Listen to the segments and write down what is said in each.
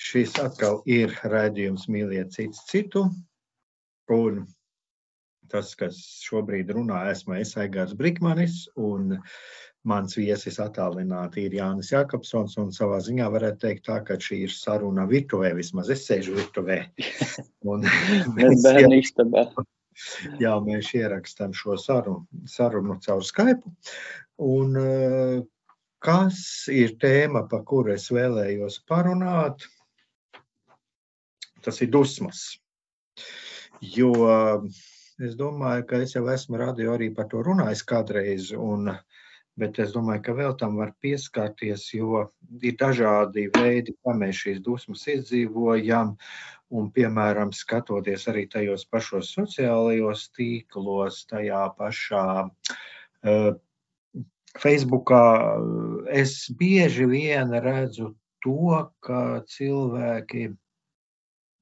Šis atkal ir raidījums mīliet cits citu. Un tas, kas šobrīd runā, esmu es Aigars Brikmanis, un mans viesis attālināti ir Jānis Jakobsons, un savā ziņā varētu teikt tā, ka šī ir saruna virtuvē, vismaz es sēžu virtuvē. Un mēs bērni istabā. Jā, mēs ierakstām šo sarunu, sarunu caur Skype. Un, kas ir tēma, pa kuru es vēlējos parunāt? Tas ir dusmas. Jo es domāju, ka es jau esmu radio arī par to runājis kādreiz, un, bet es domāju, ka vēl tam var pieskarties, jo ir dažādi veidi, kā mēs šīs dusmas izdzīvojam. Un, piemēram, skatoties arī tajos pašos sociālajos tīklos, tajā pašā uh, Facebookā, es bieži vien redzu to, ka cilvēki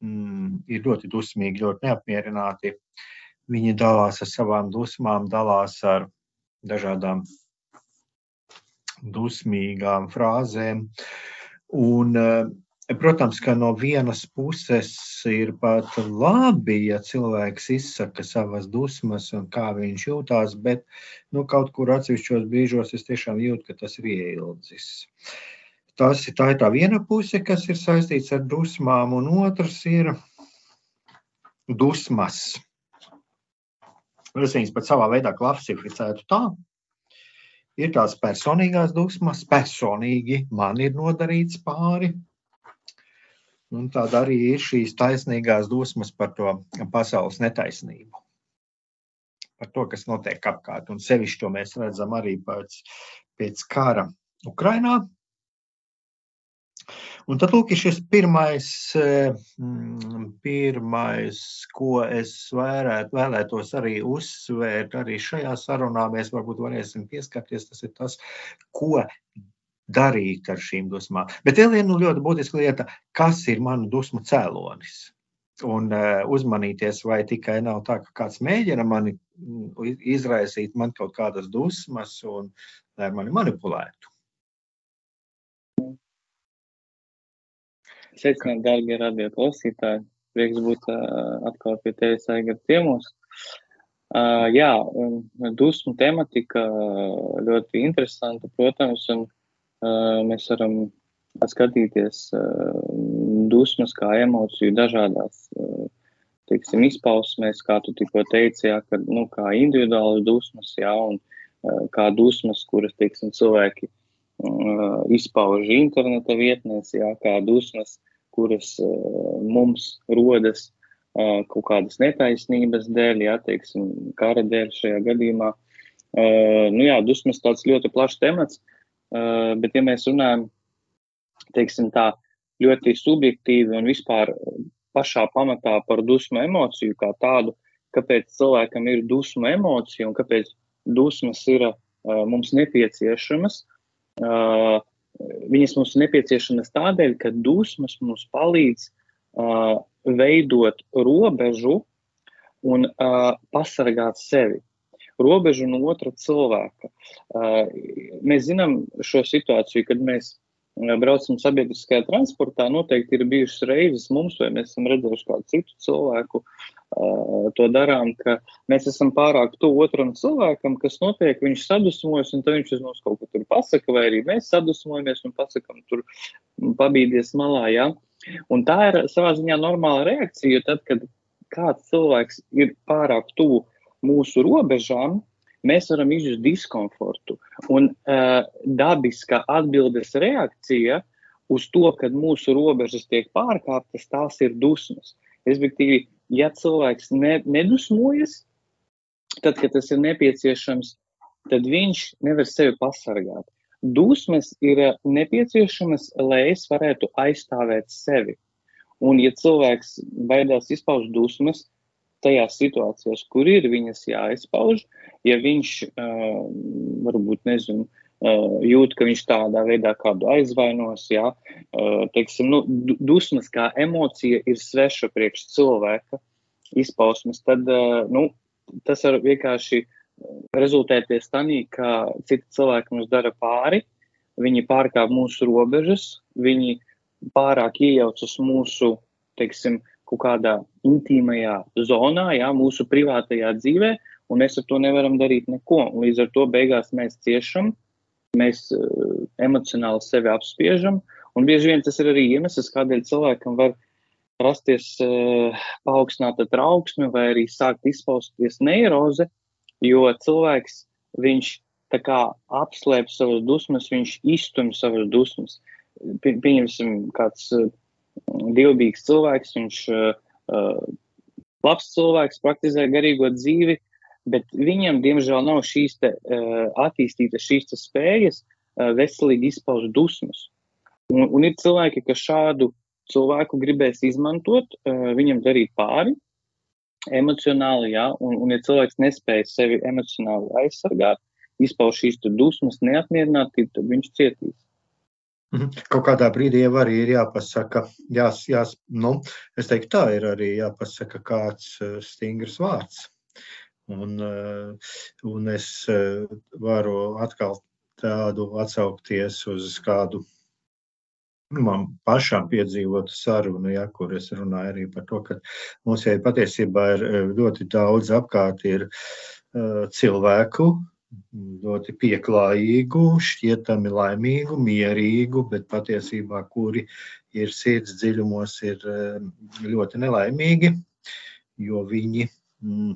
mm, ir ļoti dusmīgi, ļoti neapmierināti. Viņi dalās ar savām dusmām, dalās ar dažādām dusmīgām frāzēm. Un, protams, ka no vienas puses ir pat labi, ja cilvēks izsaka savas dusmas un kā viņš jūtās, bet nu, kaut kur atsevišķos brīžos es tiešām jūtu, ka tas ir ieildzis. Uh, Tas, tā ir tā viena puse, kas ir saistīts ar dusmām, un otrs ir dusmas. Es viņas pat savā veidā klasificētu tā. Ir tās personīgās dusmas, personīgi man ir nodarīts pāri. Un tāda arī ir šīs taisnīgās dusmas par to pasaules netaisnību. Par to, kas notiek apkārt. Un sevišķi to mēs redzam arī pēc, pēc kara Ukrainā, Un tad lūk, šis pirmais, eh, mm, pirmais, ko es vērēt, vēlētos arī uzsvērt arī šajā sarunā. Mēs varbūt varēsim pieskarties, tas ir tas, ko darīt ar šīm dusmām. Bet vēl viena ļoti būtiska lieta, kas ir manu dusmu cēlonis. Un uh, uzmanīties, vai tikai nav tā, ka kāds mēģina mani mm, izraisīt man kaut kādas dusmas un lai mani manipulētu. Sveicināti, darbie radio klausītāji. Prieks būt uh, atkal pie tevis, Aigar, ciemos. Uh, jā, dusmu tematika ļoti interesanta, protams, un uh, mēs varam skatīties uh, dusmas kā emociju dažādās, uh, teiksim, izpausmēs, kā tu tikko teici, jā, ka, nu, kā individuālas dusmas, jā, un uh, kā dusmas, kuras, teiksim, cilvēki uh, izpauž interneta vietnēs, jā, kā dusmas, kuras uh, mums rodas uh, kaut kādas netaisnības dēļ, jā, teiksim, kara dēļ šajā gadījumā. Uh, nu jā, dusmas tāds ļoti plašs temats, bet ja mēs runājam, teiksim tā, ļoti subjektīvi un vispār pašā pamatā par dusmu emociju kā tādu, kāpēc cilvēkam ir dusmu emocija un kāpēc dusmas ir mums nepieciešamas. Viņas mums ir nepieciešamas tādēļ, ka dusmas mums palīdz uh, veidot robežu un uh, pasargāt sevi. Robežu no otra cilvēka. Uh, mēs zinām šo situāciju, kad mēs braucam sabiedriskajā transportā. Noteikti ir bijušas reizes mums, vai mēs esam redzējuši kādu citu cilvēku, uh, to darām, ka mēs esam pārāk tuvu otram cilvēkam, kas notiek, viņš sadusmojas, un viņš uz mums kaut ko tur pasaka, vai arī mēs sadusmojamies un pasakam tur pabīdies malā, jā. Un tā ir savā ziņā normāla reakcija, jo tad, kad kāds cilvēks ir pārāk tuvu mūsu robežām, mēs varam izjust diskomfortu. Un uh, dabiska atbildes reakcija uz to, kad mūsu robežas tiek pārkāptas, tās ir dusmas. Respektīvi, ja cilvēks ne, nedusmojas, tad, kad tas ir nepieciešams, tad viņš nevar sevi pasargāt. Dusmas ir nepieciešamas, lai es varētu aizstāvēt sevi. Un, ja cilvēks baidās izpaust dusmas, tajās situācijās, kur ir viņas jāizpauž, ja viņš uh, varbūt nezinu, uh, jūt, ka viņš tādā veidā kādu aizvainos, jā, uh, teiksim, nu, dusmas kā emocija ir sveša priekš cilvēka izpausmes, tad, uh, nu, tas var vienkārši rezultēties tanī, ka citi cilvēki mums dara pāri, viņi pārkāp mūsu robežas, viņi pārāk iejaucas mūsu, teiksim, uh, kaut kādā intīmajā zonā, jā, mūsu privātajā dzīvē, un mēs ar to nevaram darīt neko. Līdz ar to beigās mēs ciešam, mēs uh, emocionāli sevi apspiežam, un bieži vien tas ir arī iemesls, kādēļ cilvēkam var rasties uh, paaugstināta trauksme vai arī sākt izpausties neiroze, jo cilvēks, viņš tā kā apslēp savas dusmas, viņš iztumj savas dusmas. Pieņemsim, kāds uh, dievbijīgs cilvēks, viņš uh, labs cilvēks, praktizē garīgo dzīvi, bet viņam, diemžēl, nav šīs te, uh, attīstītas šīs spējas uh, veselīgi izpaust dusmas. Un, un ir cilvēki, kas šādu cilvēku gribēs izmantot, uh, viņam darīt pāri emocionāli, jā, un, un ja cilvēks nespēja sevi emocionāli aizsargāt, izpauž šīs dusmas, neapmierinātību, tad viņš cietīs. Mhm. Kaut kādā brīdī jau arī ir jāpasaka, jās, jās, nu, es teiktu, tā ir arī jāpasaka kāds stingrs vārds. Un, eh, un es eh, varu atkal tādu atsaukties uz kādu man pašām piedzīvotu sarunu, ja, kur es runāju arī par to, ka mums jau patiesībā ir ļoti daudz apkārt ir cilvēku, ļoti pieklājīgu, šķietami laimīgu, mierīgu, bet patiesībā kuri ir sirds dziļumos, ir eh, ļoti nelaimīgi, jo viņi, mm,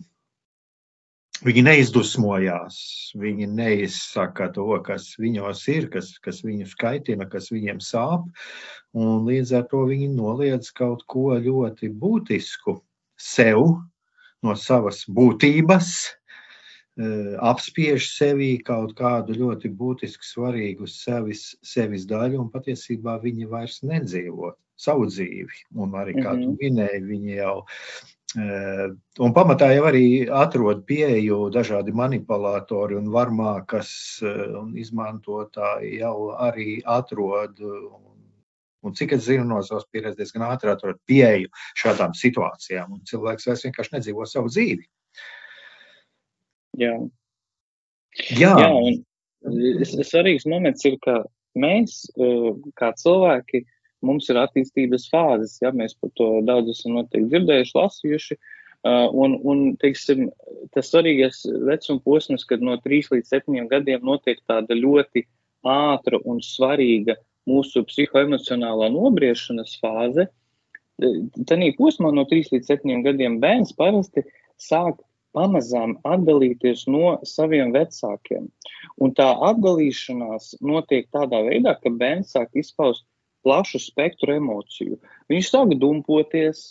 viņi neizdusmojās, viņi neizsaka to, kas viņos ir, kas, kas viņus kaitina, kas viņiem sāp, un līdz ar to viņi noliedz kaut ko ļoti būtisku sev no savas būtības, apspiež sevī kaut kādu ļoti būtisku, svarīgu sevis, sevis daļu, un patiesībā viņi vairs nedzīvo savu dzīvi. Un arī, kā tu mhm. minēji, viņi jau. Un pamatā jau arī atrod pieeju dažādi manipulatori un varmā, kas un izmantotāji jau arī atrod. Un cik es zinu no savas pieredzes, diezgan ātri atrod pieeju šādām situācijām. Un cilvēks vairs vienkārši nedzīvo savu dzīvi. Jā. Jā. Jā, un svarīgs moments ir, ka mēs, kā cilvēki, mums ir attīstības fāzes, ja mēs par to daudz esam noteikti dzirdējuši, lasījuši. E, un, un teiksim, tas svarīgais vecuma posms, kad no 3 līdz 7 gadiem notiek tāda ļoti ātra un svarīga mūsu psihoemocionālā nobriešanas fāze. E, Tanī posmā no 3 līdz 7 gadiem bērns parasti sāk pamazām atdalīties no saviem vecākiem. Un tā atdalīšanās notiek tādā veidā, ka bērns sāk izpaust plašu spektru emociju. Viņš sāk dumpoties,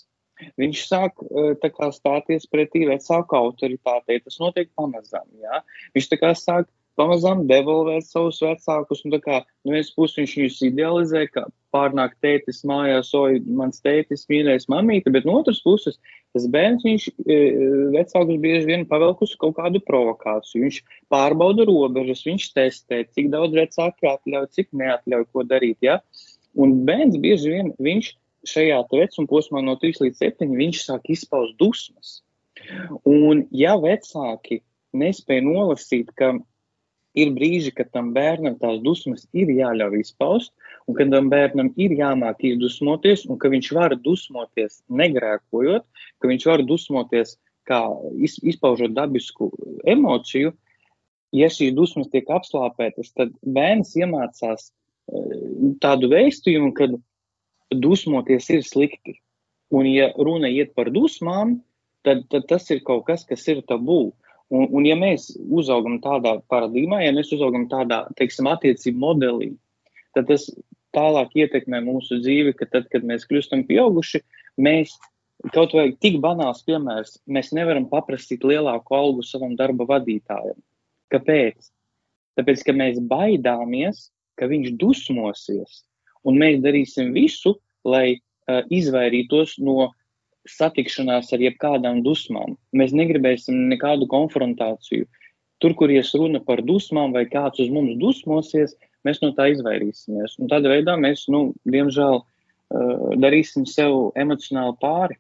viņš sāk eh, kā, stāties pretī vecāku autoritātei. Tas notiek pamazām. Jā. Viņš sāk pamazām devolvēt savus vecākus. Un, kā, no vienas puses viņš viņus idealizē, kā pārnāk tētis mājās, oi, mans tētis mīlēs mamīti, bet no otras puses tas bērns, viņš e, vecākus bieži vien pavelk uz kaut kādu provokāciju. Viņš pārbauda robežas, viņš testē, cik daudz vecāki atļauj, cik neatļauj, ko darīt. Ja? Un bērns bieži vien, viņš šajā vecuma posmā no 3 līdz 7, viņš sāk izpaust dusmas. Un ja vecāki nespēja nolasīt, ka ir brīži, kad tam bērnam tās dusmas ir jāļauj izpaust, un kad tam bērnam ir jāmāk izdusmoties, un ka viņš var dusmoties negrēkojot, ka viņš var dusmoties kā izpaužot dabisku emociju. Ja šīs dusmas tiek apslāpētas, tad bērns iemācās tādu vēstījumu, ka dusmoties ir slikti. Un, ja runa iet par dusmām, tad, tad tas ir kaut kas, kas ir tabū. Un, un ja mēs uzaugam tādā paradigmā, ja mēs uzaugam tādā, teiksim, attiecību modelī, tad tas tālāk ietekmē mūsu dzīvi, ka tad, kad mēs kļūstam pieauguši, mēs kaut vai tik banāls piemērs, mēs nevaram paprasīt lielāku algu savam darba vadītājam. Kāpēc? Tāpēc, ka mēs baidāmies, ka viņš dusmosies, un mēs darīsim visu, lai uh, izvairītos no satikšanās ar jebkādām dusmām. Mēs negribēsim nekādu konfrontāciju. Tur, kur ies runa par dusmām vai kāds uz mums dusmosies, mēs no tā izvairīsimies. Un tādā veidā mēs, nu, diemžēl, darīsim sev emocionāli pāri.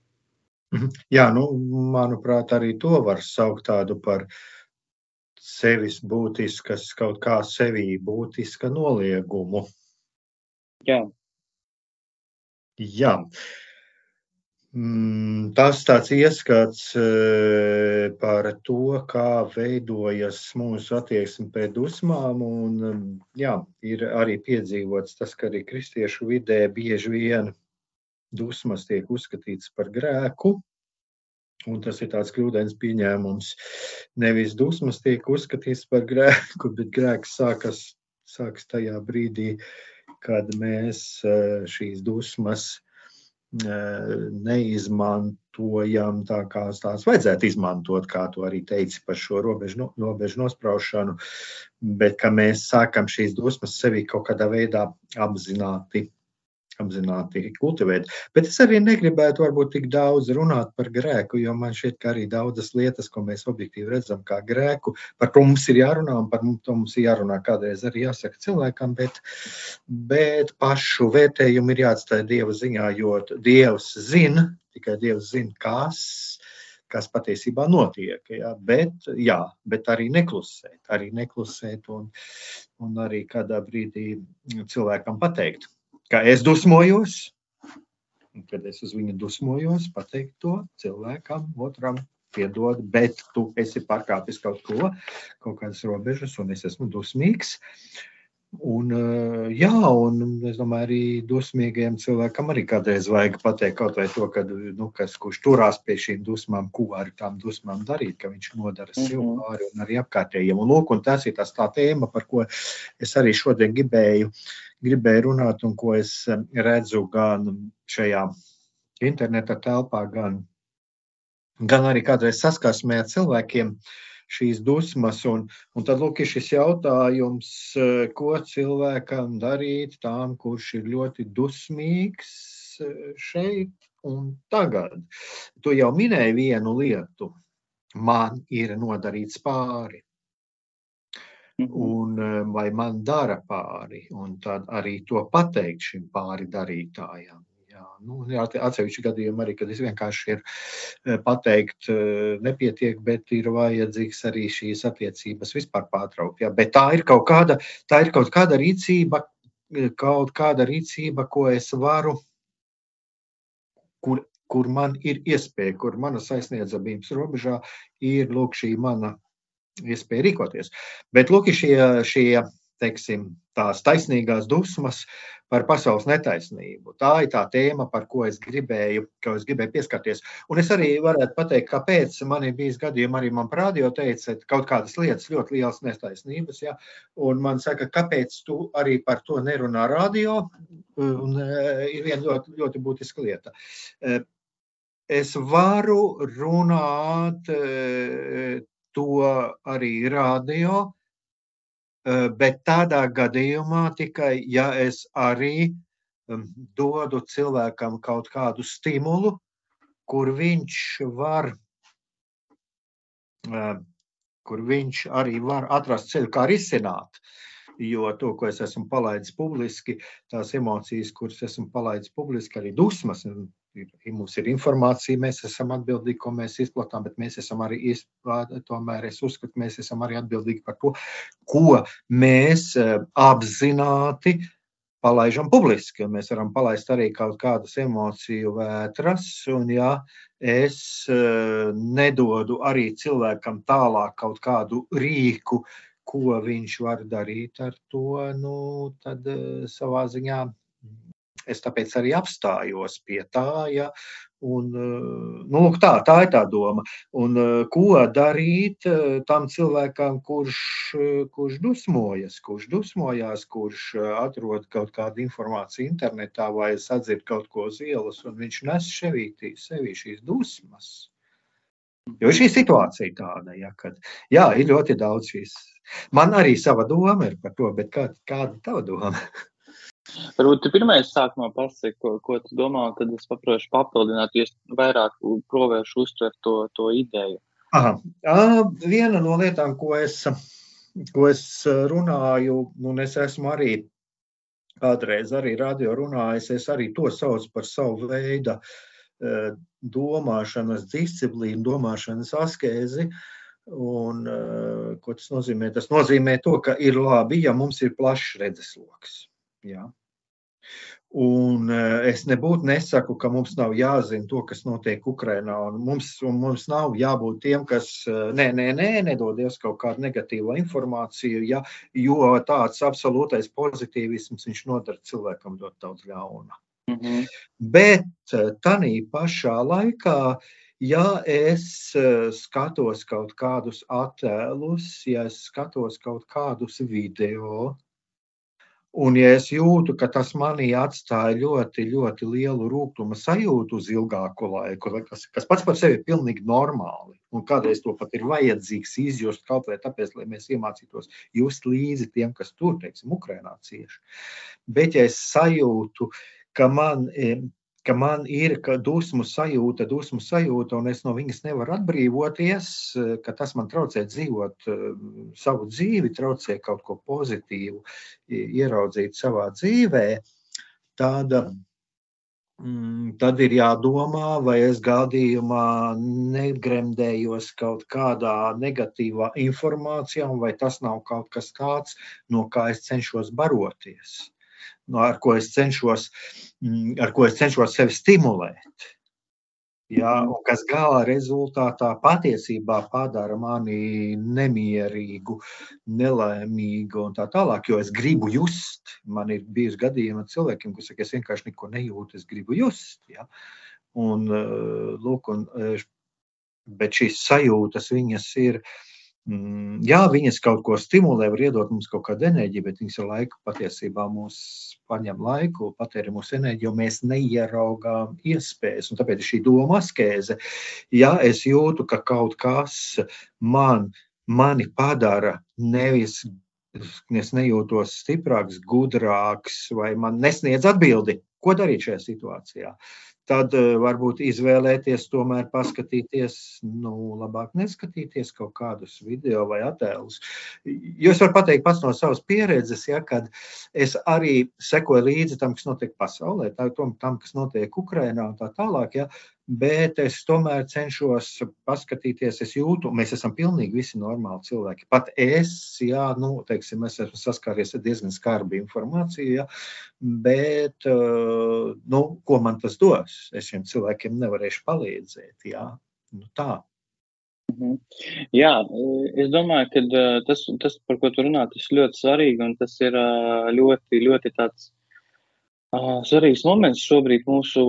Mhm. Jā, nu, manuprāt, arī to var saukt tādu par sevis būtiskas, kaut kā sevī būtiska noliegumu. Jā. Jā. Mm, tas tāds ieskats eh, par to, kā veidojas mūsu attieksme pret dusmām. Un, mm, jā, ir arī piedzīvots tas, ka arī kristiešu vidē bieži vien dusmas tiek uzskatītas par grēku. Un tas ir tāds kļūdains pieņēmums. Nevis dusmas tiek uzskatīts par grēku, bet grēks sākas, sākas tajā brīdī, kad mēs eh, šīs dusmas neizmantojam tā, kā tās vajadzētu izmantot, kā tu arī teici par šo robežu, robežu nospraušanu, bet ka mēs sākam šīs dusmas sevī kaut kādā veidā apzināti apzināti kultivēt. Bet es arī negribētu varbūt tik daudz runāt par grēku, jo man šķiet, ka arī daudzas lietas, ko mēs objektīvi redzam kā grēku, par to mums ir jārunā un par to mums ir jārunā kādreiz arī jāsaka cilvēkam, bet, bet pašu vērtējumu ir jāatstāj Dieva ziņā, jo Dievs zina, tikai Dievs zina, kas kas patiesībā notiek. Ja? Bet, jā, bet arī neklusēt, arī neklusēt un, un arī kādā brīdī cilvēkam pateikt, ka es dusmojos, un kad es uz viņu dusmojos, pateikt to cilvēkam, otram, piedod, bet tu esi pārkāpis kaut ko, kaut kādas robežas, un es esmu dusmīgs. Un, eh, jā, un es domāju, arī dusmīgiem cilvēkam arī kādreiz vajag pateikt kaut vai to, ka, nu, kas, kurš turās pie šīm dusmām, ko ar tām dusmām darīt, ka viņš nodara sev -hmm. pāri un arī apkārtējiem. Un, lūk, un tas ir tas tā tēma, par ko es arī šodien gribēju, gribēju runāt un ko es eh, redzu gan šajā interneta telpā, gan, gan arī kādreiz saskarsmē ar cilvēkiem. Šīs dusmas. Un, un tad lūk, ir šis jautājums, eh, ko cilvēkam darīt tām, kurš ir ļoti dusmīgs eh, šeit un tagad. Tu jau minēji vienu lietu. Man ir nodarīts pāri. Mhm. Un eh, vai man dara pāri, un tad arī to pateikt šim pāri darītājam. Jā, nu, atsevišķi gadījumi arī, kad es vienkārši ir eh, pateikt, eh, nepietiek, bet ir vajadzīgs arī šīs attiecības vispār pārtraukt. Jā. Bet tā ir kaut kāda, tā ir kaut kāda rīcība, kaut kāda rīcība, ko es varu, kur, kur man ir iespēja, kur manas aizsniedzamības robežā ir lūk šī mana iespēja rīkoties. Bet lūk šie, šie teiksim, tās taisnīgās dusmas par pasaules netaisnību. Tā ir tā tēma, par ko es gribēju, ko es gribēju pieskarties. Un es arī varētu pateikt, kāpēc man ir bijis gadījumi, arī man prādio teica, kaut kādas lietas ļoti liels netaisnības, ja? un man saka, kāpēc tu arī par to nerunā radio, un uh, ir viena ļoti, ļoti būtiska lieta. Uh, es varu runāt uh, to arī radio, Eh, bet tādā gadījumā tikai, ja es arī dodu cilvēkam kaut kādu stimulu, kur viņš var, eh, kur viņš arī var atrast ceļu, kā risināt. Jo to, ko es esmu palaidis publiski, tās emocijas, kuras esmu palaidis publiski, arī dusmas, ir, mums ir informācija, mēs esam atbildīgi, ko mēs izplatām, bet mēs esam arī, tomēr es uzskatu, mēs esam arī atbildīgi par to, ko mēs apzināti palaidām publiski. Mēs varam palaist arī kaut kādas emociju vētras, un ja es nedodu arī cilvēkam tālāk kaut kādu rīku, ko viņš var darīt ar to, nu, tad savā ziņā es tāpēc arī apstājos pie tā, ja, un, nu, tā, tā ir tā doma. Un ko darīt tam cilvēkam, kurš, kurš dusmojas, kurš dusmojās, kurš atrod kaut kādu informāciju internetā vai sadzird kaut ko uz ielas, un viņš nes sevī, sevī šīs dusmas. Jo šī situācija tāda, ja, kad jā, ir ļoti daudz šīs. Man arī sava doma ir par to, bet kā, kāda ir tava doma? Varbūt tu pirmais sākumā pasaki, ko, ko tu domā, un tad es paprošu papildināt, es vairāk provēršu uztvert to, to ideju. Aha. Viena no lietām, ko es, ko es runāju, un es esmu arī kādreiz arī radio runājis, es arī to saucu par savu veidu domāšanas disciplīnu, domāšanas askēzi. Un, ko tas nozīmē? Tas nozīmē to, ka ir labi, ja mums ir plašs redzesloks. Jā. Un es nebūtu nesaku, ka mums nav jāzina to, kas notiek Ukrajinā. Mums, mums nav jābūt tiem, kas nē, nē, nē, nedodies kaut kādu negatīvu informāciju, ja, jo tāds absolūtais pozitīvisms viņš nodara cilvēkam ļoti daudz ļauna. Mm -hmm. Bet tādā pašā laikā, ja es skatos kaut kādus attēlus, ja es skatos kaut kādus video, Un, ja es jūtu, ka tas manī atstāja ļoti, ļoti lielu rūkuma sajūtu uz ilgāku laiku, kas, kas pats par sevi ir pilnīgi normāli, un kādreiz to pat ir vajadzīgs izjust kaut vai tāpēc, lai mēs iemācītos just līdzi tiem, kas tur, teiksim, Ukrainā cieši. Bet, ja es sajūtu, ka man ka man ir ka dusmu sajūta, dusmu sajūta, un es no viņas nevaru atbrīvoties, ka tas man traucē dzīvot eh, savu dzīvi, traucē kaut ko pozitīvu ieraudzīt savā dzīvē, tad, mm, tad ir jādomā, vai es gadījumā negremdējos kaut kādā negatīvā informācijā, vai tas nav kaut kas tāds, no kā es cenšos baroties ar ko es cenšos, mm, ar ko es cenšos sevi stimulēt. Ja, mhm. kas gala rezultātā patiesībā padara mani nemierīgu, nelaimīgu un tā tālāk. Jo es gribu just, man ir bijusi gadījumi ar cilvēkiem, kas saka, es vienkārši neko nejūtu, es gribu just. Ja. Un, eh, lūk, un, eh, bet šīs sajūtas, viņas ir uh, jā, viņas kaut ko stimulē, var iedot mums kaut kādu enerģiju, bet viņas ar laiku patiesībā mūs paņem laiku, patēri mūsu enerģiju, jo mēs neieraugām iespējas. Un tāpēc šī doma askēze, ja es jūtu, ka kaut kas man, mani padara nevis es nejūtos stiprāks, gudrāks, vai man nesniedz atbildi, ko darīt šajā situācijā. Uh, tad eh, varbūt izvēlēties, tomēr paskatīties, nu, labāk neskatīties kaut kādus video vai attēlus. Jo es varu pateikt pats no savas pieredzes, ja, kad es arī sekoju līdzi tam, kas notiek pasaulē, tam, kas notiek Ukrajinā un tā tālāk. Ja, bet es tomēr cenšos paskatīties, es jūtu, mēs esam pilnīgi visi normāli cilvēki. Pat es, jā, nu, teiksim, es esmu saskāries ar diezgan skarbu informāciju, jā, bet, uh, nu, ko man tas dos? Es šiem cilvēkiem nevarēšu palīdzēt, jā, nu tā. Mhm. Jā, es domāju, ka uh, tas, tas, par ko tu runā, tas ļoti svarīgi un tas ir uh, ļoti, ļoti tāds Svarīgs moments šobrīd mūsu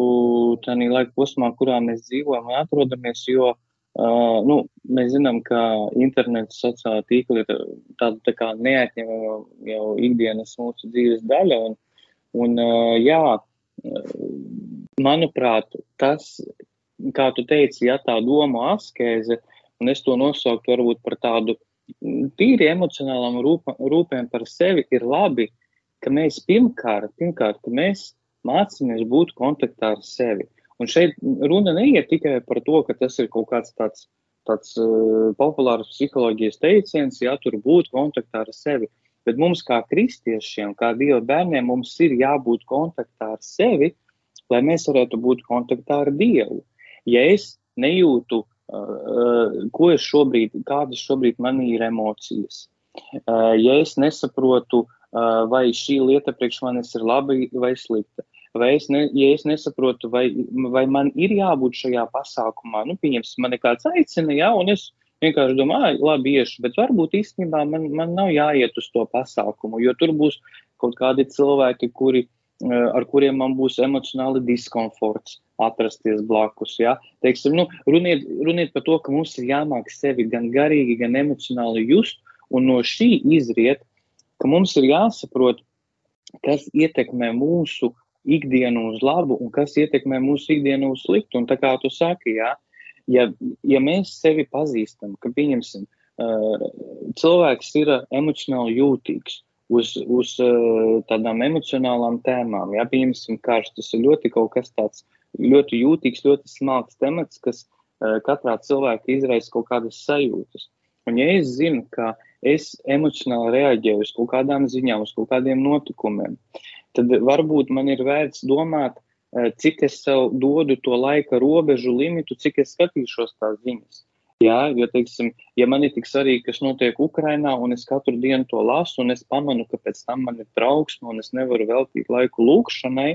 tādā laika posmā, kurā mēs dzīvojam un atrodamies, jo uh, nu, mēs zinām, ka internets, sociālā tīkla ir tāda tā kā neatņemama jau ikdienas mūsu dzīves daļa. Un, un uh, jā, manuprāt, tas, kā tu teici, ja tā doma askēze, un es to nosauktu varbūt par tādu tīri emocionālām rūpēm par sevi, ir labi, ka mēs pirmkārt, pirmkārt ka mēs mācāmies būt kontaktā ar sevi. Un šeit runa neiet tikai par to, ka tas ir kaut kāds tāds, tāds uh, populārs psiholoģijas teiciens, ja tur būt kontaktā ar sevi. Bet mums, kā kristiešiem, kā Dieva bērniem, mums ir jābūt kontaktā ar sevi, lai mēs varētu būt kontaktā ar Dievu. Ja es nejūtu, uh, ko es šobrīd, kādas šobrīd manī ir emocijas, uh, ja es nesaprotu, uh, vai šī lieta priekš manis ir laba vai slikta, vai es, ne, ja es nesaprotu, vai, vai man ir jābūt šajā pasākumā, nu, pieņemsim, man kāds aicina, jā, un es vienkārši domāju, labi, iešu, bet varbūt īstenībā man, man nav jāiet uz to pasākumu, jo tur būs kaut kādi cilvēki, kuri, eh, ar kuriem man būs emocionāli diskomforts atrasties blakus. Ja? Teiksim, nu, runiet, runiet par to, ka mums ir jāmāk sevi gan garīgi, gan emocionāli just, un no šī izriet, ka mums ir jāsaprot, kas ietekmē mūsu ikdienu uz labu un kas ietekmē mūsu ikdienu uz sliktu. Un tā kā tu saki, jā, ja, ja mēs sevi pazīstam, ka pieņemsim, uh, cilvēks ir emocionāli jūtīgs uz, uz uh, tādām emocionālām tēmām, jā, pieņemsim, karš, tas ir ļoti kaut kas tāds ļoti jūtīgs, ļoti smalks temats, kas uh, katrā cilvēkā izraisa kaut kādas sajūtas. Un ja es zinu, ka es emocionāli reaģēju uz kaut kādām ziņām, uz kaut kādiem notikumiem, tad varbūt man ir vērts domāt, eh, cik es sev dodu to laika robežu limitu, cik es skatīšos tās ziņas. Jā, jo, teiksim, ja man ir tik svarīgi, kas notiek Ukrajinā, un es katru dienu to lasu, un es pamanu, ka pēc tam man ir trauksme, un es nevaru veltīt laiku lūkšanai,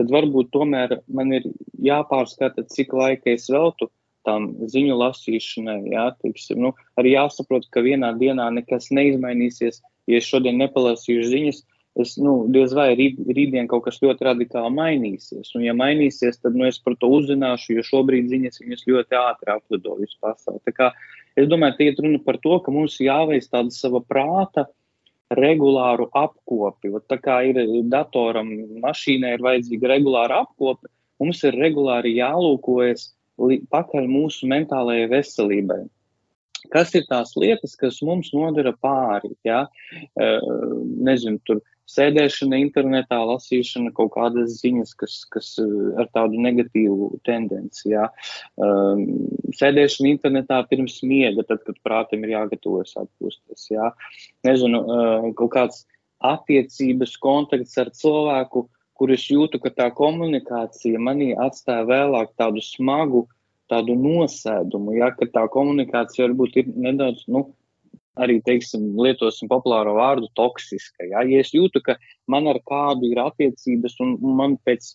tad varbūt tomēr man ir jāpārskata, cik laika es veltu tam ziņu lasīšanai. Jā, teiksim, nu, arī jāsaprot, ka vienā dienā nekas neizmainīsies. Ja es šodien nepalasīšu ziņas, es nu, diez vai rīt, rītdien kaut kas ļoti radikāli mainīsies. Un, ja mainīsies, tad nu, es par to uzzināšu, jo šobrīd ziņas ļoti ātri aplido visu pasauli. Kā, es domāju, tie ir runa par to, ka mums jāveic tāda sava prāta regulāru apkopi. Ot, tā kā ir datoram, mašīnai ir vajadzīga regulāra apkope, mums ir regulāri jālūkojas pakaļ mūsu mentālajai veselībai. Kas ir tās lietas, kas mums nodara pāri? Ja? Nezinu, tur sēdēšana internetā, lasīšana, kaut kādas ziņas, kas, kas eh, ar tādu negatīvu tendenci. Jā. Um, sēdēšana internetā pirms miega, tad, kad prātam ir jāgatavojas atpūsties. Jā. Nezinu, uh, kaut kāds attiecības kontakts ar cilvēku, kurus jūtu, ka tā komunikācija manī atstāja vēlāk tādu smagu, tādu nosēdumu, ja, ka tā komunikācija varbūt ir nedaudz, nu, arī, teiksim, lietosim populāro vārdu toksiska. Ja? ja es jūtu, ka man ar kādu ir attiecības un man pēc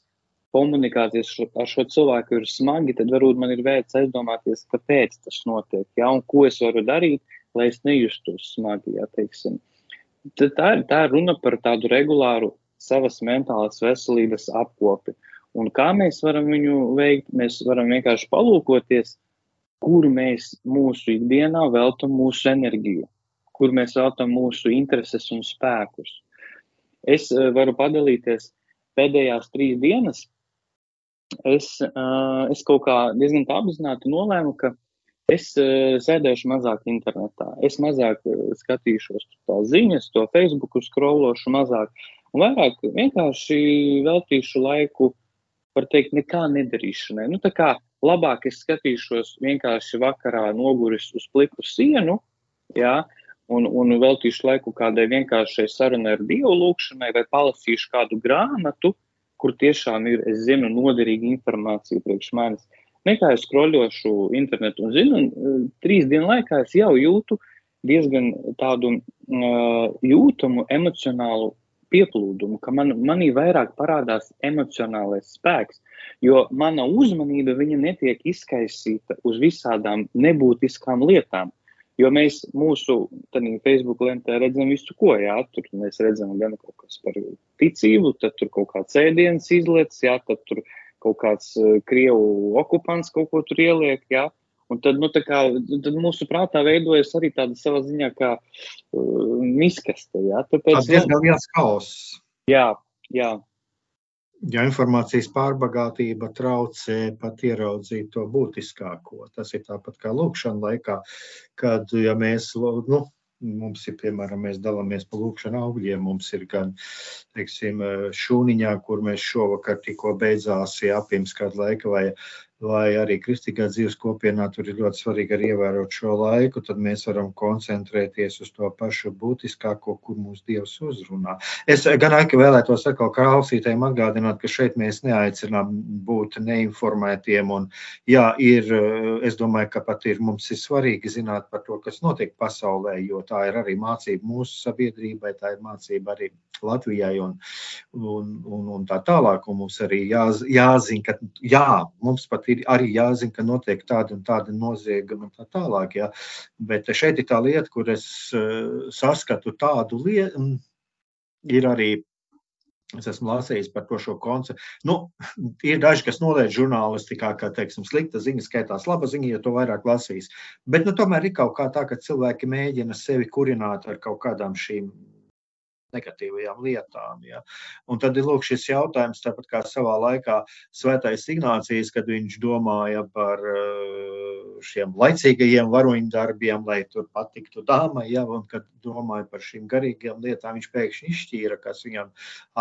komunikācijas ar šo cilvēku ir smagi, tad varbūt man ir vērts aizdomāties, kāpēc tas notiek, ja? un ko es varu darīt, lai es nejustos smagi, ja, teiksim. Tā, tā ir runa par tādu regulāru savas mentālās veselības apkopi. Un kā mēs varam viņu veikt? Mēs varam vienkārši palūkoties, kur mēs mūsu ikdienā veltam mūsu enerģiju kur mēs veltam mūsu intereses un spēkus. Es uh, varu padalīties pēdējās trīs dienas. Es, uh, es kaut kā diezgan apzināti nolēmu, ka es uh, sēdēšu mazāk internetā. Es mazāk skatīšos tās ziņas, to Facebook, skrološu mazāk. Un vairāk vienkārši veltīšu laiku, var teikt, nekā nedarīšanai. Nu, tā kā labāk es skatīšos vienkārši vakarā noguris uz pliku sienu, jā, un, un veltīšu laiku kādai vienkāršai sarunai ar Dievu lūkšanai, vai palasīšu kādu grāmatu, kur tiešām ir, es zinu, noderīga informācija priekš manis. Nekā es skroļošu internetu un zinu, un trīs dienu laikā es jau jūtu diezgan tādu uh, jūtamu emocionālu pieplūdumu, ka man, manī vairāk parādās emocionālais spēks, jo mana uzmanība netiek izkaisīta uz visādām nebūtiskām lietām. Jo mēs mūsu Facebook lentē redzam visu, ko jā, tur mēs redzam gan kaut kas par ticību, tad tur kaut kāds ēdienas izlietas, jā, tad tur kaut kāds uh, krievu okupants kaut ko tur ieliek, jā. Un tad, nu, kā, tad mūsu prātā veidojas arī tāda savā ziņā kā uh, miskaste, jā. Tāpēc, Tas diezgan liels kaoss. Jā, jā ja informācijas pārbagātība traucē pat ieraudzīt to būtiskāko. Tas ir tāpat kā lūkšana laikā, kad ja mēs, nu, mums ir, piemēram, mēs dalāmies pa lūkšanu augļiem, mums ir gan, teiksim, šūniņā, kur mēs šovakar tikko beidzās, jā, pirms kādu laiku, vai vai arī kristīgā dzīves kopienā tur ir ļoti svarīgi arī ievērot šo laiku, tad mēs varam koncentrēties uz to pašu būtiskāko, kur mūsu Dievs uzrunā. Es gan arī vēlētos atkal klausītājiem atgādināt, ka šeit mēs neaicinām būt neinformētiem. Un, jā, ir, es domāju, ka pat ir mums ir svarīgi zināt par to, kas notiek pasaulē, jo tā ir arī mācība mūsu sabiedrībai, tā ir mācība arī Latvijai un, un, un, un tā tālāk. Un mums arī jā, jāzina, ka jā, mums pat ir arī jāzina, ka notiek tāda un tāda nozieguma un tā tālāk. Jā. Bet šeit ir tā lieta, kur es uh, saskatu tādu lietu, ir arī Es esmu lasījis par to šo konceptu. Nu, ir daži, kas noliedz žurnālistikā, ka teiksim, slikta ziņa skaitās laba ziņa, jo to vairāk lasīs. Bet nu, tomēr ir kaut kā tā, ka cilvēki mēģina sevi kurināt ar kaut kādām šīm negatīvajām lietām. Ja. Un tad ir lūk, šis jautājums, tāpat kā savā laikā Svētais Ignācijas, kad viņš domāja par uh, šiem laicīgajiem varoņdarbiem, lai tur patiktu dāmai, ja, un kad domāja par šīm garīgajām lietām, viņš pēkšņi izšķīra, kas viņam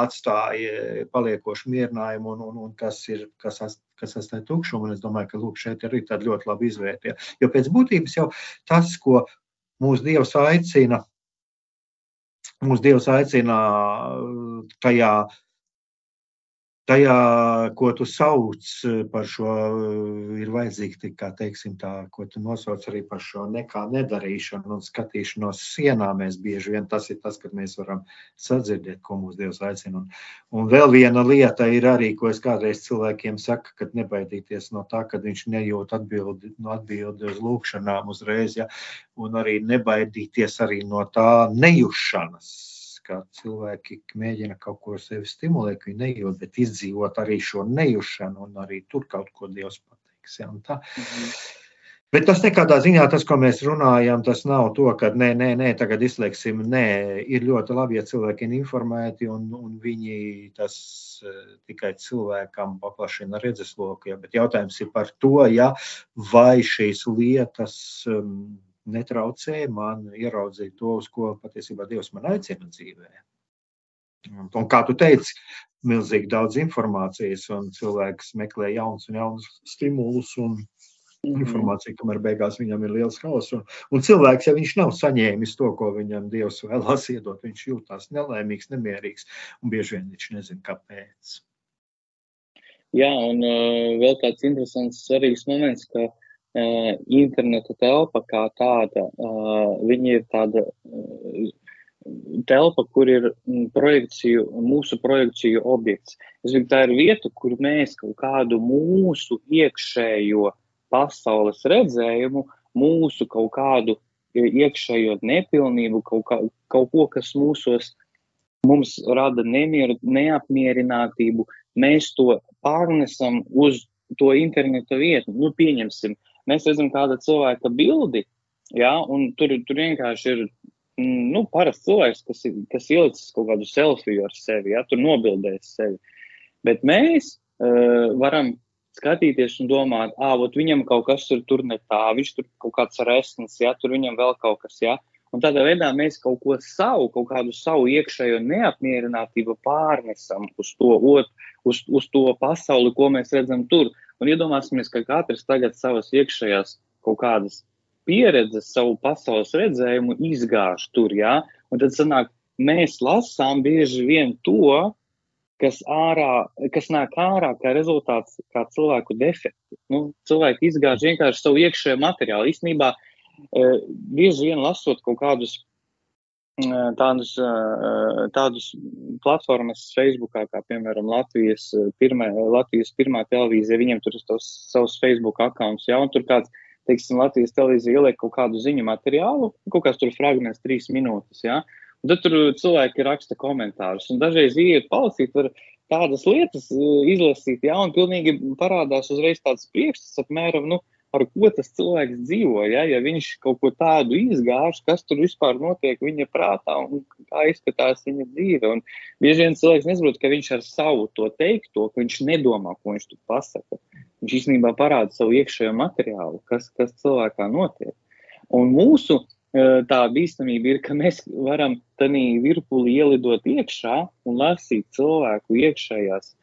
atstāja paliekošu mierinājumu un, un, un kas ir, kas kas atstāja tukšumu. Es domāju, ka lūk, šeit arī tāda ļoti laba izvērtē. Jo pēc būtības jau tas, ko mūsu Dievs aicina Mūsu Dievs aicina tajā tajā, ko tu sauc par šo, ir vajadzīgi, kā teiksim, tā, ko tu nosauc arī par šo nekā nedarīšanu un skatīšanos sienā. Mēs bieži vien tas ir tas, kad mēs varam sadzirdēt, ko mūsu Dievs aicina. Un, un vēl viena lieta ir arī, ko es kādreiz cilvēkiem saku, kad nebaidīties no tā, kad viņš nejūt atbildi, no atbildi uz lūkšanām uzreiz, ja, un arī nebaidīties arī no tā nejušanas ka cilvēki mēģina kaut ko sevi stimulēt, ka viņi nejūt, bet izdzīvot arī šo nejušanu un arī tur kaut ko Dievs pateiks. Ja, -hmm. Bet tas nekādā ziņā, tas, ko mēs runājam, tas nav to, ka nē, nē, nē tagad izslēgsim. Nē, ir ļoti labi, ja cilvēki ir informēti un, un viņi tas uh, tikai cilvēkam paplašina redzesloku. Ja, bet jautājums ir par to, ja, vai šīs lietas. Um, netraucēja man ieraudzīt to, uz ko patiesībā Dievs man aicina dzīvē. Un, kā tu teici, milzīgi daudz informācijas, un cilvēks meklē jaunus un jaunus stimulus un mm. informāciju, kamēr beigās viņam ir liels hauss. Un, un cilvēks, ja viņš nav saņēmis to, ko viņam Dievs vēlās iedot, viņš jūtās nelaimīgs, nemierīgs, un bieži vien viņš nezina, kāpēc. Jā, un uh, vēl tāds interesants, svarīgs moments, ka uh, interneta telpa kā tāda, uh, viņa ir tāda uh, telpa, kur ir projekciju, mūsu projekciju objekts. Es domāju, tā ir vieta, kur mēs kaut kādu mūsu iekšējo pasaules redzējumu, mūsu kaut kādu iekšējo nepilnību, kaut, kā, kaut ko, kas mūsos mums rada nemieru, neapmierinātību, mēs to pārnesam uz to interneta vietu. Nu, pieņemsim, uh, mēs redzam kāda cilvēka bildi, ja, un tur, tur vienkārši ir nu, parasts cilvēks, kas, kas ielicis kaut kādu selfiju ar sevi, ja, tur nobildējis sevi. Bet mēs uh, varam skatīties un domāt, ah, viņam kaut kas tur, tur ne tā, viņš tur kaut kāds resns, ja tur viņam vēl kaut kas, ja. Un tādā veidā mēs kaut ko savu, kaut kādu savu iekšējo neapmierinātību pārnesam uz to, ot, uz, uz to pasauli, ko mēs redzam tur. Un iedomāsimies, ka katrs tagad savas iekšējās kaut kādas pieredzes, savu pasaules redzējumu izgāž tur, jā, un tad sanāk, mēs lasām bieži vien to, kas, ārā, kas nāk ārā kā rezultāts, kā cilvēku defekti. Nu, cilvēki izgāž vienkārši savu iekšējo materiālu. Īstenībā, e, bieži vien lasot kaut kādus tādus, tādus platformas Facebookā, kā piemēram Latvijas pirmā, Latvijas pirmā televīzija, viņiem tur ir tos savus Facebook accounts, ja, un tur kāds, teiksim, Latvijas televīzija ieliek kaut kādu ziņu materiālu, kaut kāds tur fragments trīs minūtes, ja, un tad tur cilvēki raksta komentārus, un dažreiz iet palasīt, var tādas lietas izlasīt, ja, un pilnīgi parādās uzreiz tāds priekšstats apmēram, nu, ar ko tas cilvēks dzīvo. Ja, ja viņš kaut ko tādu izgāž, kas tur vispār notiek viņa prātā un kā izskatās viņa dzīve. Un bieži vien cilvēks nesaprot, ka viņš ar savu to teikto, ka viņš nedomā, ko viņš tur pasaka. Viņš īstenībā parāda savu iekšējo materiālu, kas, kas cilvēkā notiek. Un mūsu e, tā bīstamība ir, ka mēs varam tādā virpulī ielidot iekšā un lasīt cilvēku iekšējās,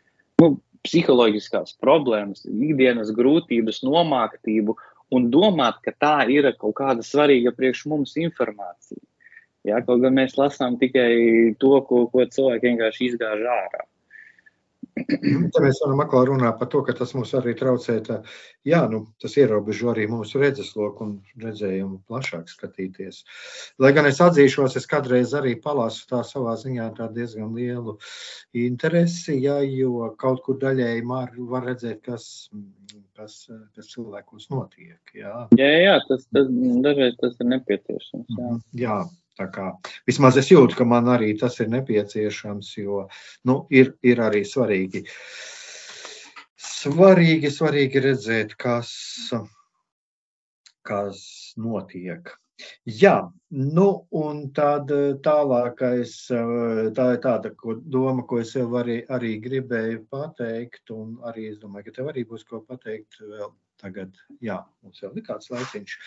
nu, psiholoģiskās problēmas, ikdienas grūtības, nomāktību un domāt, ka tā ir kaut kāda svarīga priekš mums informācija. Jā, kaut gan mēs lasām tikai to, ko, ko cilvēki vienkārši izgāž ārā. Te mēs varam atkal runāt par to, ka tas mums arī traucē. Tā, jā, nu, tas ierobežo arī mūsu redzesloku un redzējumu plašāk skatīties. Lai gan es atzīšos, es kādreiz arī palasu tā savā ziņā tā diezgan lielu interesi, jā, jo kaut kur daļēji var, redzēt, kas, kas, kas cilvēkos notiek. Jā, jā, jā tas, tas dažreiz tas ir nepieciešams. Jā. jā. Tā kā, vismaz es jūtu, ka man arī tas ir nepieciešams, jo nu, ir, ir arī svarīgi, svarīgi, svarīgi redzēt, kas, kas notiek. Jā, nu, un tad tālākais, tā ir tāda ko, doma, ko es jau arī, arī gribēju pateikt, un arī es domāju, ka tev arī būs ko pateikt vēl tagad. Jā, mums vēl ir kāds laiciņš.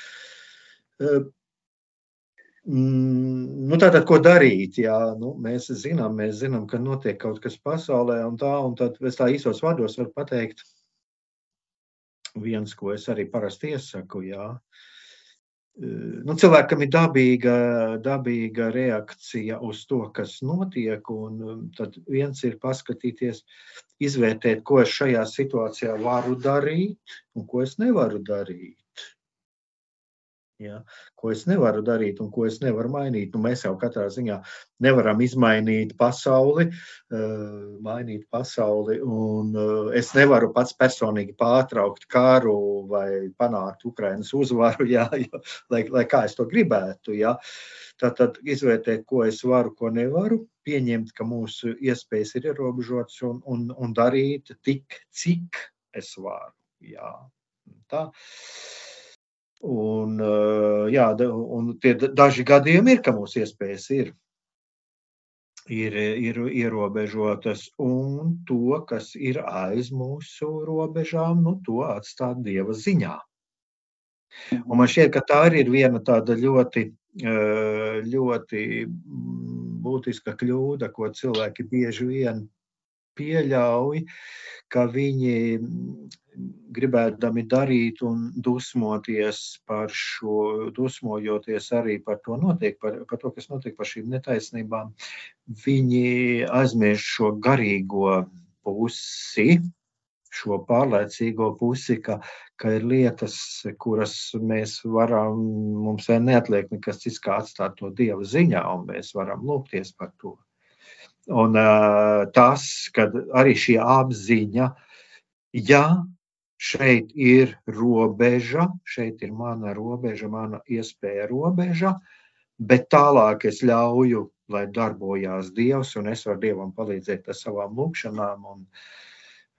Mm, nu, tātad, ko darīt? Jā, nu, mēs, zinām, mēs zinām, ka notiek kaut kas pasaulē, un tā, un tad es tā īsos vārdos varu pateikt, viens, ko es arī parasti iesaku. Jā. Nu, cilvēkam ir dabīga, dabīga reakcija uz to, kas notiek, un tad viens ir paskatīties, izvērtēt, ko es šajā situācijā varu darīt un ko es nevaru darīt. Ja, ko es nevaru darīt un ko es nevaru mainīt. Nu, mēs jau katrā ziņā nevaram izmainīt pasauli, uh, mainīt pasauli, un uh, es nevaru pats personīgi pārtraukt karu vai panākt Ukrainas uzvaru, ja, ja, lai, lai kā es to gribētu. Ja. Tātad izvērtēt, ko es varu, ko nevaru, pieņemt, ka mūsu iespējas ir ierobežotas un, un, un darīt tik, cik es varu. Jā. Tā. Un, eh, jā, un tie daži gadījumi ir, ka mūsu iespējas ir, ir, ir ierobežotas, un to, kas ir aiz mūsu robežām, nu, to atstāt Dieva ziņā. Un man šķiet, ka tā arī ir viena tāda ļoti, eh, ļoti būtiska kļūda, ko cilvēki bieži vien pieļauj, ka viņi gribēdami darīt un dusmoties par šo, dusmojoties arī par to, notiek, par, par to kas notiek par šīm netaisnībām, viņi aizmirst šo garīgo pusi, šo pārliecīgo pusi, ka, ka ir lietas, kuras mēs varam, mums vēl neatliek nekas cits kā atstāt to Dieva ziņā, un mēs varam lūgties par to. Un uh, tas, kad arī šī apziņa, ja šeit ir robeža, šeit ir mana robeža, mana iespēja robeža, bet tālāk es ļauju, lai darbojās Dievs, un es varu Dievam palīdzēt ar savām lūgšanām. Un,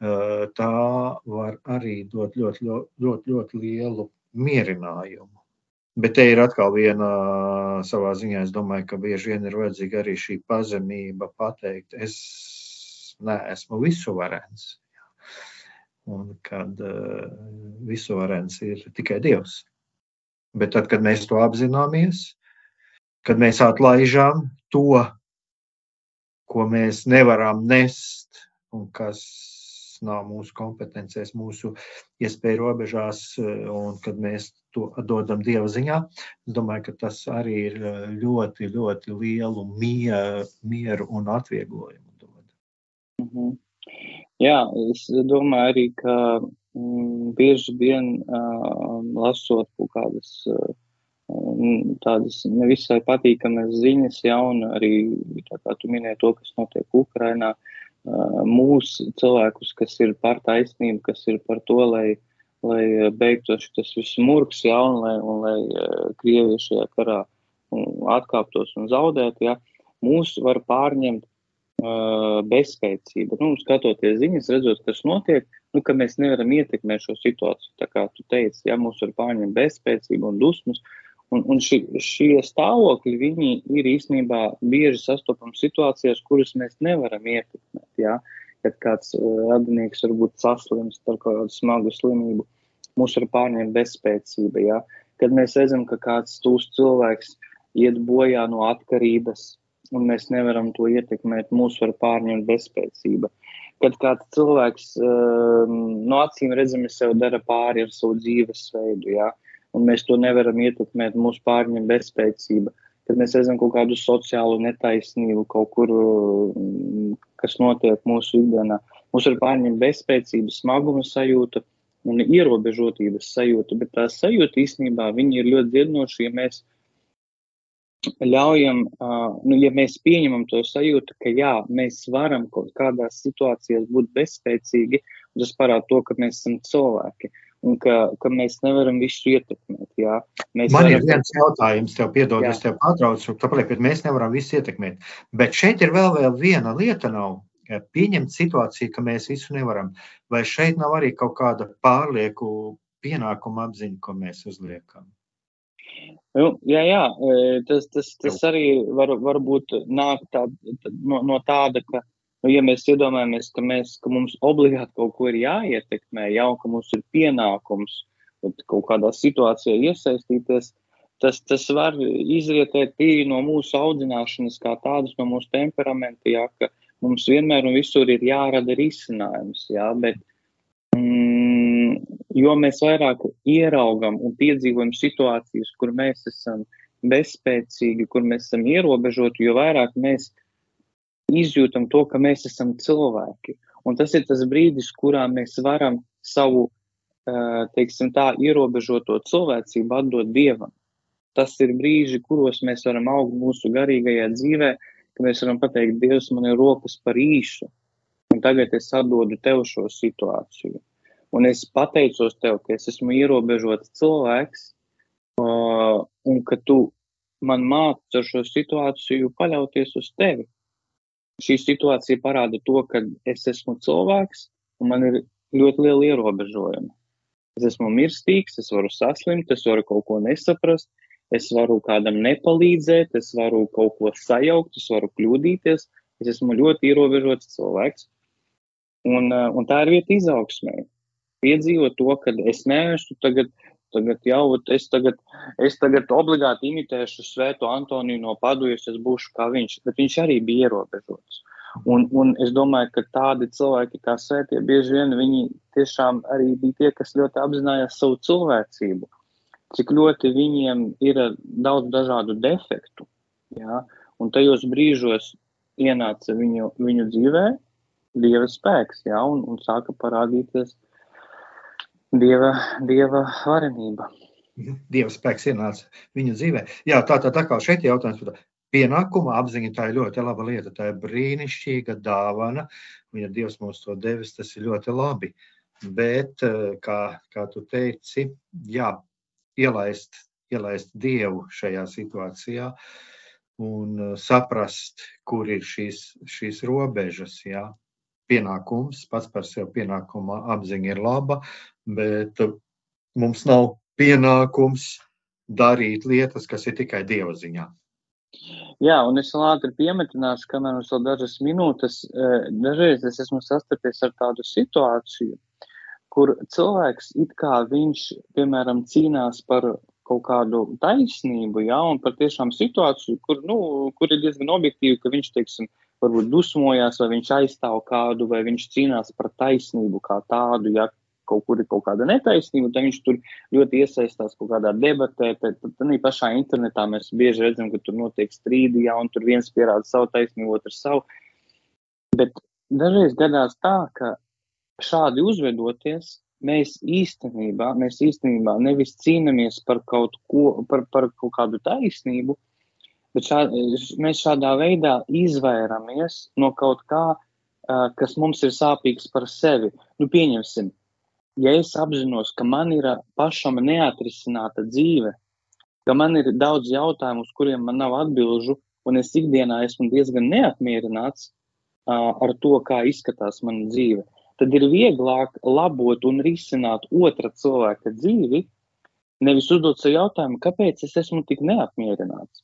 uh, tā var arī dot ļoti, ļoti, ļoti, ļoti lielu mierinājumu. Bet te ir atkal viena savā ziņā, es domāju, ka bieži vien ir vajadzīga arī šī pazemība pateikt, es neesmu visuvarens un kad uh, visorens ir tikai Dievs. Bet tad, kad mēs to apzināmies, kad mēs atlaižam to, ko mēs nevaram nest un kas nav mūsu kompetencēs, mūsu iespēju robežās, eh, un kad mēs to dodam Dieva ziņā, es domāju, ka tas arī ir eh, ļoti, ļoti lielu mieru, un atvieglojumu dod. Mm -hmm. Jā, es domāju arī, ka mm, bieži vien uh, lasot kaut kādas uh, tādas nevisai patīkamas ziņas, ja, un arī tā kā tu minēji to, kas notiek Ukrainā, uh, mūsu cilvēkus, kas ir par taisnību, kas ir par to, lai, lai beigtos tas viss murgs, ja, un lai, un lai uh, Krievija šajā karā atkāptos un zaudētu, ja, mūs var pārņemt uh, bezspēcība. Nu, skatoties ziņas, redzot, kas notiek, nu, ka mēs nevaram ietekmēt šo situāciju. Tā kā tu teici, ja mums var pārņemt bezspēcību un dusmas, un, un ši, šie stāvokļi, viņi ir īstenībā bieži sastopami situācijās, kuras mēs nevaram ietekmēt. Ja? Kad kāds uh, radinieks varbūt saslimst ar kādu smagu slimību, mūs var pārņemt bezspēcība. Ja? Kad mēs redzam, ka kāds tūs cilvēks iet bojā no atkarības, un mēs nevaram to ietekmēt. Mūsu var pārņemt bezspēcība. kad kāds cilvēks no acīm redzami sev dara pāri ar savu dzīvesveidu, ja? Un mēs to nevaram ietekmēt, mūsu pārņem bezspēcība. Kad mēs redzam kaut kādu sociālu netaisnību kaut kur, kas notiek mūsu ikdienā, mums ir pārņemta bezspēcība, smaguma sajūta un ierobežotības sajūta, bet tā sajūta īstenībā ir ļoti dziedinoša, ja mēs ļaujam, uh, nu, ja mēs pieņemam to sajūtu, ka jā, mēs varam kaut kādās situācijās būt bezspēcīgi, tas parāda to, ka mēs esam cilvēki un ka, ka mēs nevaram visu ietekmēt. Jā. Mēs Man varam... ir viens jautājums, tev piedod, jā. es tev pārtraucu, tāpēc, ka mēs nevaram visu ietekmēt. Bet šeit ir vēl, vēl viena lieta nav. Pieņemt situāciju, ka mēs visu nevaram. Vai šeit nav arī kaut kāda pārlieku pienākuma apziņa, ko mēs uzliekam? Nu, jā, jā, tas, tas, tas arī var, varbūt nāk tā, no, no tāda, ka, nu, ja mēs iedomājamies, ka, mēs, ka mums obligāti kaut ko ir jāietekmē, jau ka mums ir pienākums kaut kādā situācijā iesaistīties, tas, tas var izrietēt tīri no mūsu audzināšanas, kā tādas no mūsu temperamenta, jā, ka mums vienmēr un visur ir jārada risinājums, jā, bet jo mēs vairāk ieraugam un piedzīvojam situācijas, kur mēs esam bezspēcīgi, kur mēs esam ierobežoti, jo vairāk mēs izjūtam to, ka mēs esam cilvēki. Un tas ir tas brīdis, kurā mēs varam savu, teiksim tā, ierobežoto cilvēcību atdot Dievam. Tas ir brīži, kuros mēs varam augt mūsu garīgajā dzīvē, ka mēs varam pateikt, Dievs, man ir rokas par īsu, un tagad es atdodu tev šo situāciju. Un es pateicos tev, ka es esmu ierobežots cilvēks, uh, un ka tu man māci ar šo situāciju paļauties uz tevi. Šī situācija parāda to, ka es esmu cilvēks, un man ir ļoti liela ierobežojuma. Es esmu mirstīgs, es varu saslimt, es varu kaut ko nesaprast, es varu kādam nepalīdzēt, es varu kaut ko sajaukt, es varu kļūdīties. Es esmu ļoti ierobežots cilvēks. Un, un tā ir vieta izaugsmē piedzīvot to, ka es neesmu tagad, tagad jau, es tagad, es tagad obligāti imitēšu Svēto Antoniju no Padujas, es būšu kā viņš, bet viņš arī bija ierobežots. Un, un es domāju, ka tādi cilvēki kā svētie, bieži vien viņi tiešām arī bija tie, kas ļoti apzinājās savu cilvēcību, cik ļoti viņiem ir daudz dažādu defektu. Ja? Un tajos brīžos ienāca viņu, viņu dzīvē dieva spēks, ja? un, un sāka parādīties Dieva, dieva varenība. Mhm. Dieva spēks ienāca viņa dzīvē. Jā, tā tad atkal šeit ir jautājums par pienākuma apziņu. Tā ir ļoti laba lieta, tā ir brīnišķīga dāvana. Viņa Dievs mums to devis, tas ir ļoti labi. Bet, eh, kā, kā tu teici, jā, ielaist, ielaist Dievu šajā situācijā un eh, saprast, kur ir šīs, šīs robežas. Jā pienākums, pats par sevi pienākuma apziņa ir laba, bet mums nav pienākums darīt lietas, kas ir tikai dieva ziņā. Jā, un es vēl ātri piemetināšu, kamēr mums vēl dažas minūtes, eh, dažreiz es esmu sastapies ar tādu situāciju, kur cilvēks it kā viņš, piemēram, cīnās par kaut kādu taisnību, jā, un par tiešām situāciju, kur, nu, kur ir diezgan objektīvi, ka viņš, teiksim, varbūt dusmojās, vai viņš aizstāv kādu, vai viņš cīnās par taisnību kā tādu, ja kaut kur ir kaut kāda netaisnība, tad viņš tur ļoti iesaistās kaut kādā debatē. Tad, tad, tad pašā internetā mēs bieži redzam, ka tur notiek strīdi, ja un tur viens pierāda savu taisnību, otrs savu. Bet dažreiz gadās tā, ka šādi uzvedoties, mēs īstenībā, mēs īstenībā nevis cīnāmies par kaut ko, par, par kaut kādu taisnību, Bet šā, mēs šādā veidā izvairamies no kaut kā, kas mums ir sāpīgs par sevi. Nu, pieņemsim, ja es apzinos, ka man ir pašam neatrisināta dzīve, ka man ir daudz jautājumu, uz kuriem man nav atbilžu, un es ikdienā esmu diezgan neapmierināts uh, ar to, kā izskatās mana dzīve, tad ir vieglāk labot un risināt otra cilvēka dzīvi, nevis uzdot sev jautājumu, kāpēc es esmu tik neapmierināts.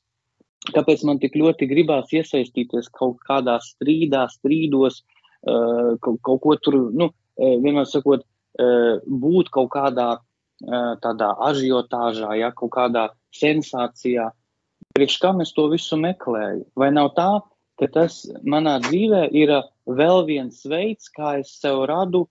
Kāpēc man tik ļoti gribās iesaistīties kaut kādā strīdā, strīdos, uh, kaut, kaut ko tur, nu, eh, vienmēr sakot, uh, būt kaut kādā uh, tādā ažiotāžā, ja kaut kādā sensācijā. Priekš kā es to visu meklēju? Vai nav tā, ka tas manā dzīvē ir vēl viens veids, kā es sev radu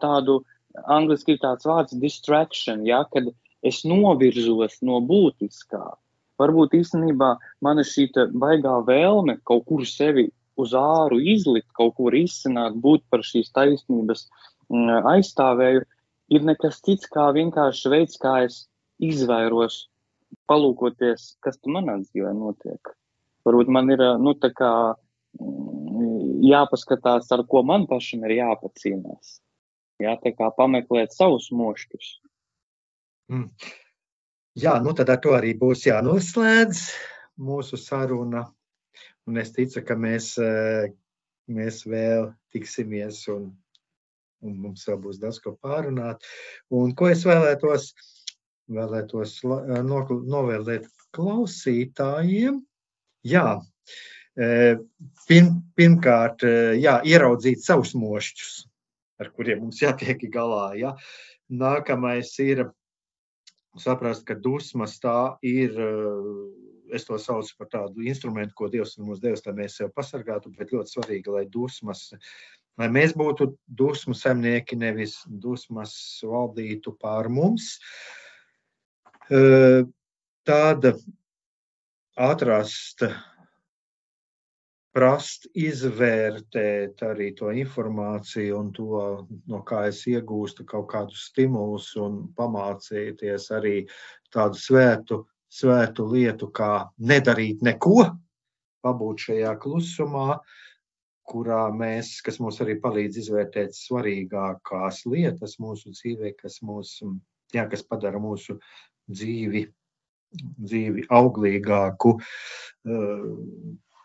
tādu, angliski ir tāds vārds distraction, ja, kad es novirzos no būtiskā. Varbūt īstenībā mana šī baigā vēlme kaut kur sevi uz āru izlikt, kaut kur izsināt, būt par šīs taisnības aizstāvēju, ir nekas cits kā vienkārši veids, kā es izvairos, palūkoties, kas manā dzīvē notiek. Varbūt man ir, nu, tā kā jāpaskatās, ar ko man pašam ir jāpacīnās. Jā, tā kā pameklēt savus mošķus. Mm. Jā, nu tad ar to arī būs jānoslēdz mūsu saruna. Un es ticu, ka mēs, eh, mēs vēl tiksimies un, un mums vēl būs daudz ko pārunāt. Un ko es vēlētos, vēlētos eh, novēlēt klausītājiem? Jā, eh, pirm, pirmkārt, jā, ieraudzīt savus mošķus, ar kuriem mums jātiek galā. Ja? Nākamais ir saprast, ka dusmas tā ir, eh, es to saucu par tādu instrumentu, ko Dievs mums devis, lai mēs sevi pasargātu, bet ļoti svarīgi, lai dusmas, lai mēs būtu dusmu semnieki, nevis dusmas valdītu pār mums. Eh, tāda atrast prast izvērtēt arī to informāciju un to, no kā es iegūstu kaut kādus stimulus un pamācīties arī tādu svētu, svētu lietu, kā nedarīt neko, pabūt šajā klusumā, kurā mēs, kas mums arī palīdz izvērtēt svarīgākās lietas mūsu dzīvē, kas, mūs, jā, kas padara mūsu dzīvi, dzīvi auglīgāku,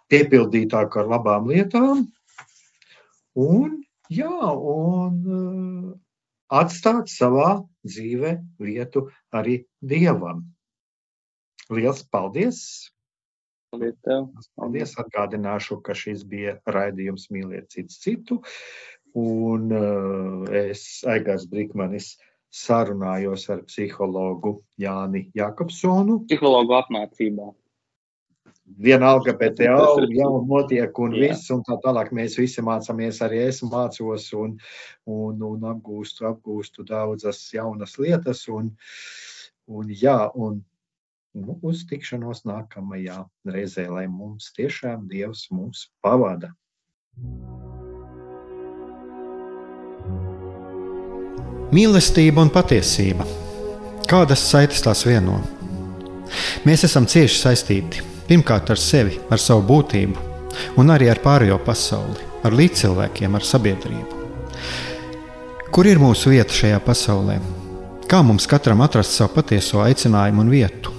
piepildītāku ar labām lietām, un, jā, un uh, atstāt savā dzīvē vietu arī dievam. Lielas paldies! Paldies! Atgādināšu, ka šis bija raidījums Mīliet cits citu, un uh, es, Aigars Brikmanis, sarunājos ar psihologu Jāni Jakobsonu. Psihologu apmācībā vienalga, bet jau, jau notiek un jā. viss, un tā tālāk mēs visi mācāmies, arī es mācos un, un, un apgūstu, apgūstu daudzas jaunas lietas, un, un jā, un nu, uz tikšanos nākamajā reizē, lai mums tiešām Dievs mums pavada. Mīlestība un patiesība. Kādas saites tās vieno? Mēs esam cieši saistīti Pirmkārt ar sevi, ar savu būtību, un arī ar pārējo pasauli, ar līdzcilvēkiem, ar sabiedrību. Kur ir mūsu vieta šajā pasaulē? Kā mums katram atrast savu patieso aicinājumu un vietu?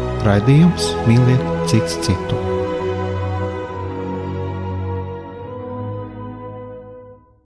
Raidījums mīliet cits citu.